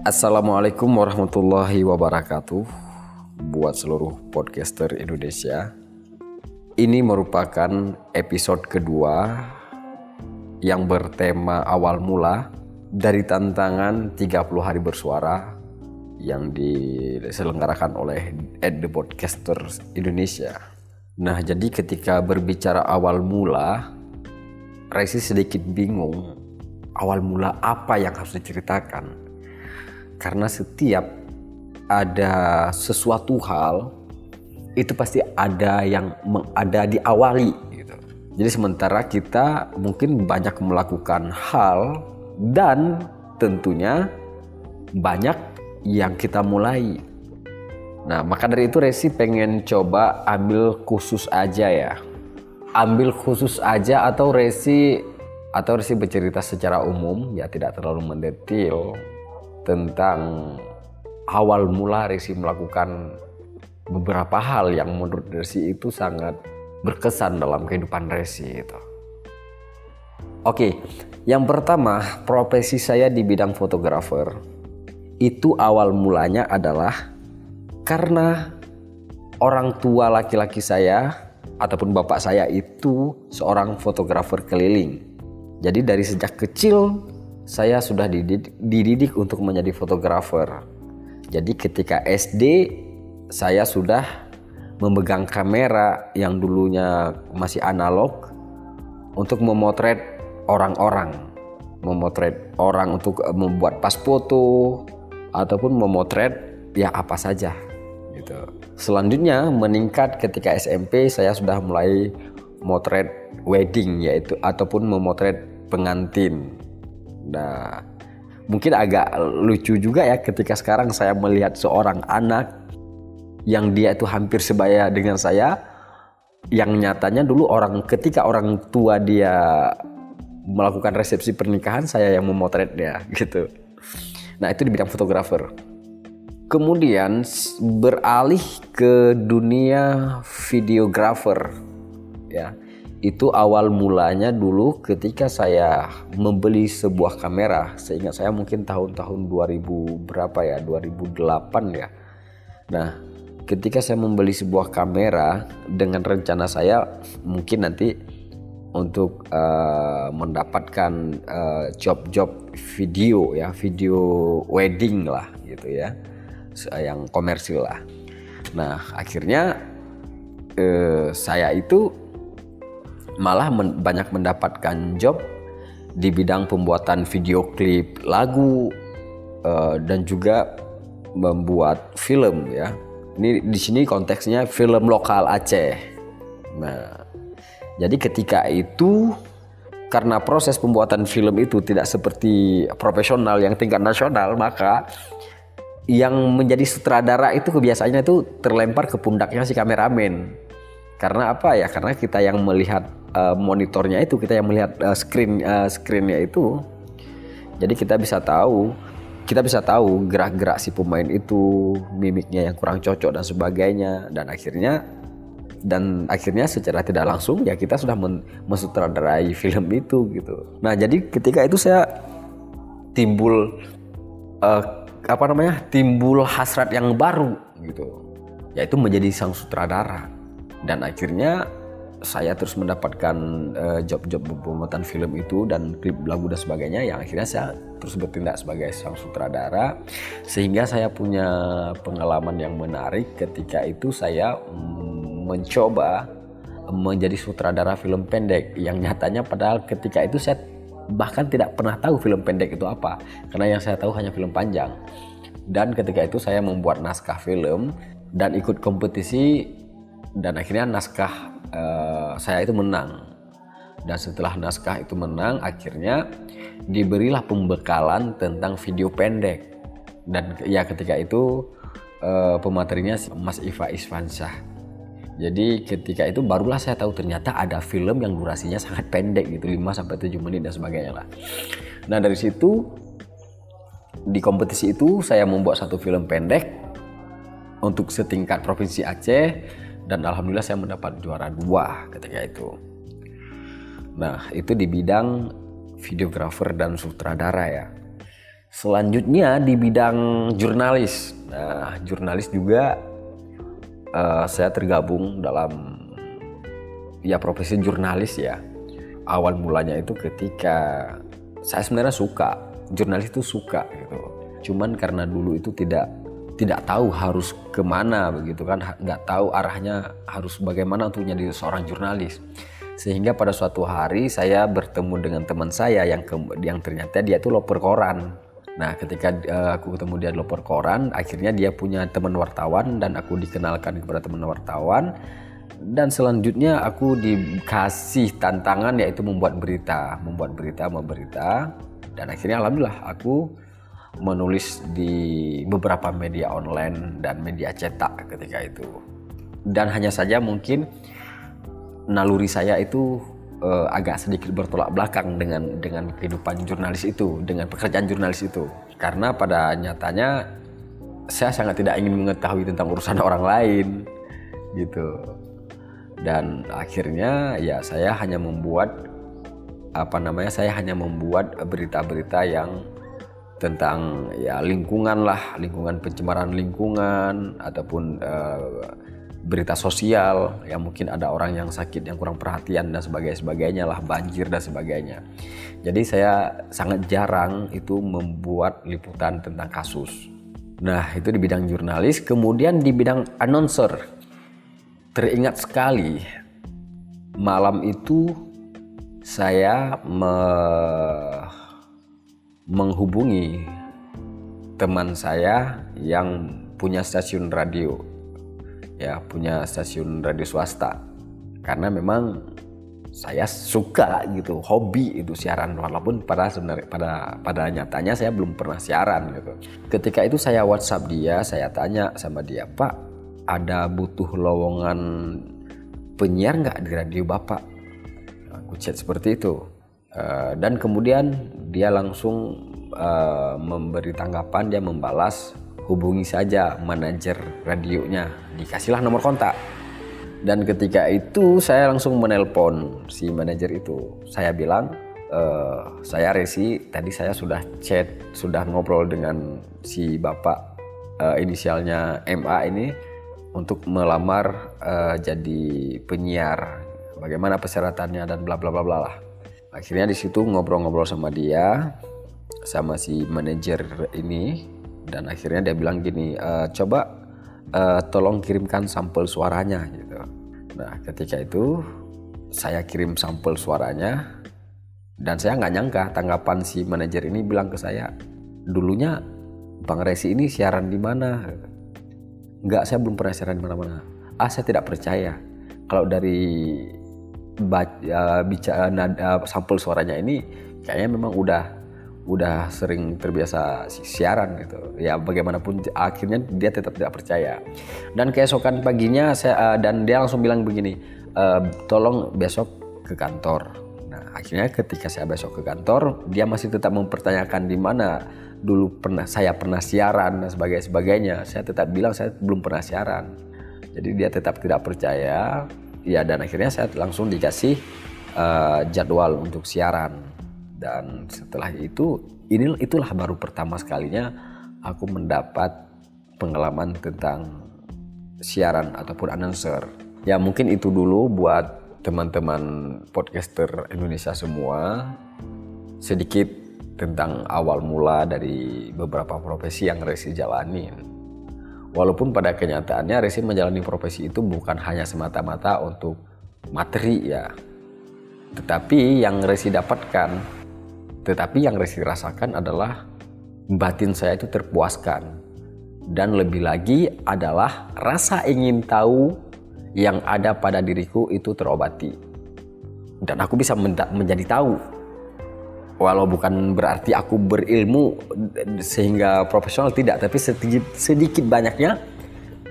Assalamualaikum warahmatullahi wabarakatuh Buat seluruh podcaster Indonesia. Ini merupakan episode kedua Yang bertema awal mula Dari tantangan 30 hari bersuara Yang diselenggarakan oleh Ed The Podcasters Indonesia. Nah jadi ketika berbicara awal mula Resi sedikit bingung Awal mula apa yang harus diceritakan karena setiap ada sesuatu hal itu pasti ada yang ada diawali gitu. Jadi sementara kita mungkin banyak melakukan hal dan tentunya banyak yang kita mulai. Nah, maka dari itu Resi pengen coba ambil khusus aja ya. Ambil khusus aja atau Resi atau Resi bercerita secara umum ya tidak terlalu mendetail tentang awal mula Resi melakukan beberapa hal yang menurut Resi itu sangat berkesan dalam kehidupan Resi itu. Oke, yang pertama profesi saya di bidang fotografer itu awal mulanya adalah karena orang tua laki-laki saya ataupun bapak saya itu seorang fotografer keliling. Jadi dari sejak kecil saya sudah dididik, dididik untuk menjadi fotografer. Jadi ketika SD saya sudah memegang kamera yang dulunya masih analog untuk memotret orang-orang, memotret orang untuk eh, membuat pas foto ataupun memotret ya apa saja gitu. Selanjutnya meningkat ketika SMP saya sudah mulai motret wedding yaitu ataupun memotret pengantin Nah, mungkin agak lucu juga ya ketika sekarang saya melihat seorang anak yang dia itu hampir sebaya dengan saya yang nyatanya dulu orang ketika orang tua dia melakukan resepsi pernikahan saya yang memotretnya gitu. Nah, itu di bidang fotografer. Kemudian beralih ke dunia videografer ya itu awal mulanya dulu ketika saya membeli sebuah kamera. Seingat saya mungkin tahun-tahun 2000 berapa ya? 2008 ya. Nah ketika saya membeli sebuah kamera dengan rencana saya mungkin nanti untuk uh, mendapatkan uh, job-job video ya video wedding lah gitu ya. Yang komersil lah. Nah akhirnya uh, saya itu malah men banyak mendapatkan job di bidang pembuatan video klip lagu uh, dan juga membuat film ya. Ini di sini konteksnya film lokal Aceh. Nah, jadi ketika itu karena proses pembuatan film itu tidak seperti profesional yang tingkat nasional, maka yang menjadi sutradara itu kebiasaannya itu terlempar ke pundaknya si kameramen. Karena apa ya? Karena kita yang melihat uh, monitornya itu kita yang melihat uh, screen uh, screennya itu jadi kita bisa tahu kita bisa tahu gerak-gerak si pemain itu mimiknya yang kurang cocok dan sebagainya. Dan akhirnya dan akhirnya secara tidak langsung ya kita sudah men mensutradarai film itu gitu. Nah jadi ketika itu saya timbul uh, apa namanya timbul hasrat yang baru gitu. Yaitu menjadi sang sutradara. Dan akhirnya saya terus mendapatkan uh, job-job pembuatan film itu dan klip lagu dan sebagainya yang akhirnya saya terus bertindak sebagai sang sutradara. Sehingga saya punya pengalaman yang menarik ketika itu saya mm, mencoba menjadi sutradara film pendek. Yang nyatanya padahal ketika itu saya bahkan tidak pernah tahu film pendek itu apa. Karena yang saya tahu hanya film panjang. Dan ketika itu saya membuat naskah film dan ikut kompetisi dan akhirnya naskah uh, saya itu menang. Dan setelah naskah itu menang akhirnya diberilah pembekalan tentang video pendek. Dan ya ketika itu uh, pematerinya Mas Iva Isfansyah jadi ketika itu barulah saya tahu ternyata ada film yang durasinya sangat pendek gitu 5 sampai 7 menit dan sebagainya lah. Nah, dari situ di kompetisi itu saya membuat satu film pendek untuk setingkat provinsi Aceh dan alhamdulillah saya mendapat juara dua ketika itu. Nah itu di bidang videografer dan sutradara ya. Selanjutnya di bidang jurnalis. Nah, jurnalis juga uh, saya tergabung dalam ya profesi jurnalis ya. Awal mulanya itu ketika saya sebenarnya suka jurnalis itu suka gitu. Cuman karena dulu itu tidak tidak tahu harus ke mana begitu kan, nggak tahu arahnya harus bagaimana untuk jadi seorang jurnalis. Sehingga pada suatu hari saya bertemu dengan teman saya yang ke, yang ternyata dia itu loper koran Nah, ketika uh, aku ketemu dia di loper koran, akhirnya dia punya teman wartawan dan aku dikenalkan kepada teman wartawan. Dan selanjutnya aku dikasih tantangan yaitu membuat berita, membuat berita, memberita. Dan akhirnya alhamdulillah aku menulis di beberapa media online dan media cetak ketika itu. Dan hanya saja mungkin naluri saya itu uh, agak sedikit bertolak belakang dengan dengan kehidupan jurnalis itu, dengan pekerjaan jurnalis itu. Karena pada nyatanya saya sangat tidak ingin mengetahui tentang urusan orang lain gitu. Dan akhirnya ya saya hanya membuat apa namanya? Saya hanya membuat berita-berita yang tentang ya lingkungan lah, lingkungan pencemaran lingkungan ataupun uh, berita sosial yang mungkin ada orang yang sakit yang kurang perhatian dan sebagainya sebagainya lah banjir dan sebagainya. Jadi saya sangat jarang itu membuat liputan tentang kasus. Nah itu di bidang jurnalis kemudian di bidang announcer. Teringat sekali malam itu saya me menghubungi teman saya yang punya stasiun radio. Ya punya stasiun radio swasta. Karena memang saya suka gitu hobi itu siaran. Walaupun pada sebenarnya pada pada nyatanya saya belum pernah siaran gitu. Ketika itu saya WhatsApp dia saya tanya sama dia Pak ada butuh lowongan penyiar nggak di radio Bapak? Aku chat seperti itu. Uh, dan kemudian dia langsung uh, memberi tanggapan dia membalas hubungi saja manajer radionya dikasihlah nomor kontak. Dan ketika itu saya langsung menelpon si manajer itu. Saya bilang e, saya Resi tadi saya sudah chat sudah ngobrol dengan si bapak e, inisialnya MA ini untuk melamar e, jadi penyiar bagaimana persyaratannya dan bla bla bla bla lah akhirnya di situ ngobrol-ngobrol sama dia sama si manajer ini. Dan akhirnya dia bilang gini e, coba uh, tolong kirimkan sampel suaranya gitu. Nah ketika itu saya kirim sampel suaranya dan saya nggak nyangka tanggapan si manajer ini bilang ke saya dulunya bang Resi ini siaran di mana? Nggak saya belum pernah siaran di mana-mana. Ah saya tidak percaya. Kalau dari baca, bicara nada sampel suaranya ini kayaknya memang udah udah sering terbiasa siaran gitu. Ya bagaimanapun akhirnya dia tetap tidak percaya. Dan keesokan paginya saya uh, dan dia langsung bilang begini uh, tolong besok ke kantor. Nah akhirnya ketika saya besok ke kantor dia masih tetap mempertanyakan di mana dulu pernah saya pernah siaran dan sebagainya. Saya tetap bilang saya belum pernah siaran. Jadi dia tetap tidak percaya ya dan akhirnya saya langsung dikasih uh, jadwal untuk siaran. Dan setelah itu ini itulah baru pertama sekalinya aku mendapat pengalaman tentang siaran ataupun announcer. Ya mungkin itu dulu buat teman-teman podcaster Indonesia semua. Sedikit tentang awal mula dari beberapa profesi yang Resi jalanin walaupun pada kenyataannya Resi menjalani profesi itu bukan hanya semata-mata untuk materi ya tetapi yang Resi dapatkan tetapi yang Resi rasakan adalah batin saya itu terpuaskan. Dan lebih lagi adalah rasa ingin tahu yang ada pada diriku itu terobati. Dan aku bisa menjadi tahu. Walau bukan berarti aku berilmu sehingga profesional tidak, tapi sedikit, sedikit banyaknya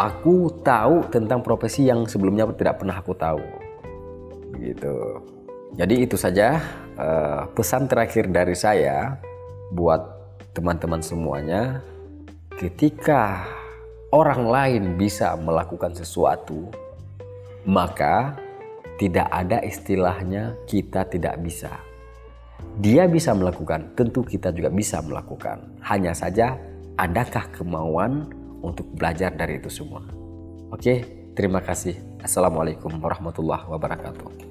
aku tahu tentang profesi yang sebelumnya tidak pernah aku tahu. Gitu. Jadi itu saja uh, pesan terakhir dari saya buat teman-teman semuanya. Ketika orang lain bisa melakukan sesuatu, maka tidak ada istilahnya kita tidak bisa. Dia bisa melakukan, tentu kita juga bisa melakukan. Hanya saja, adakah kemauan untuk belajar dari itu semua? Oke, terima kasih. Assalamualaikum warahmatullahi wabarakatuh.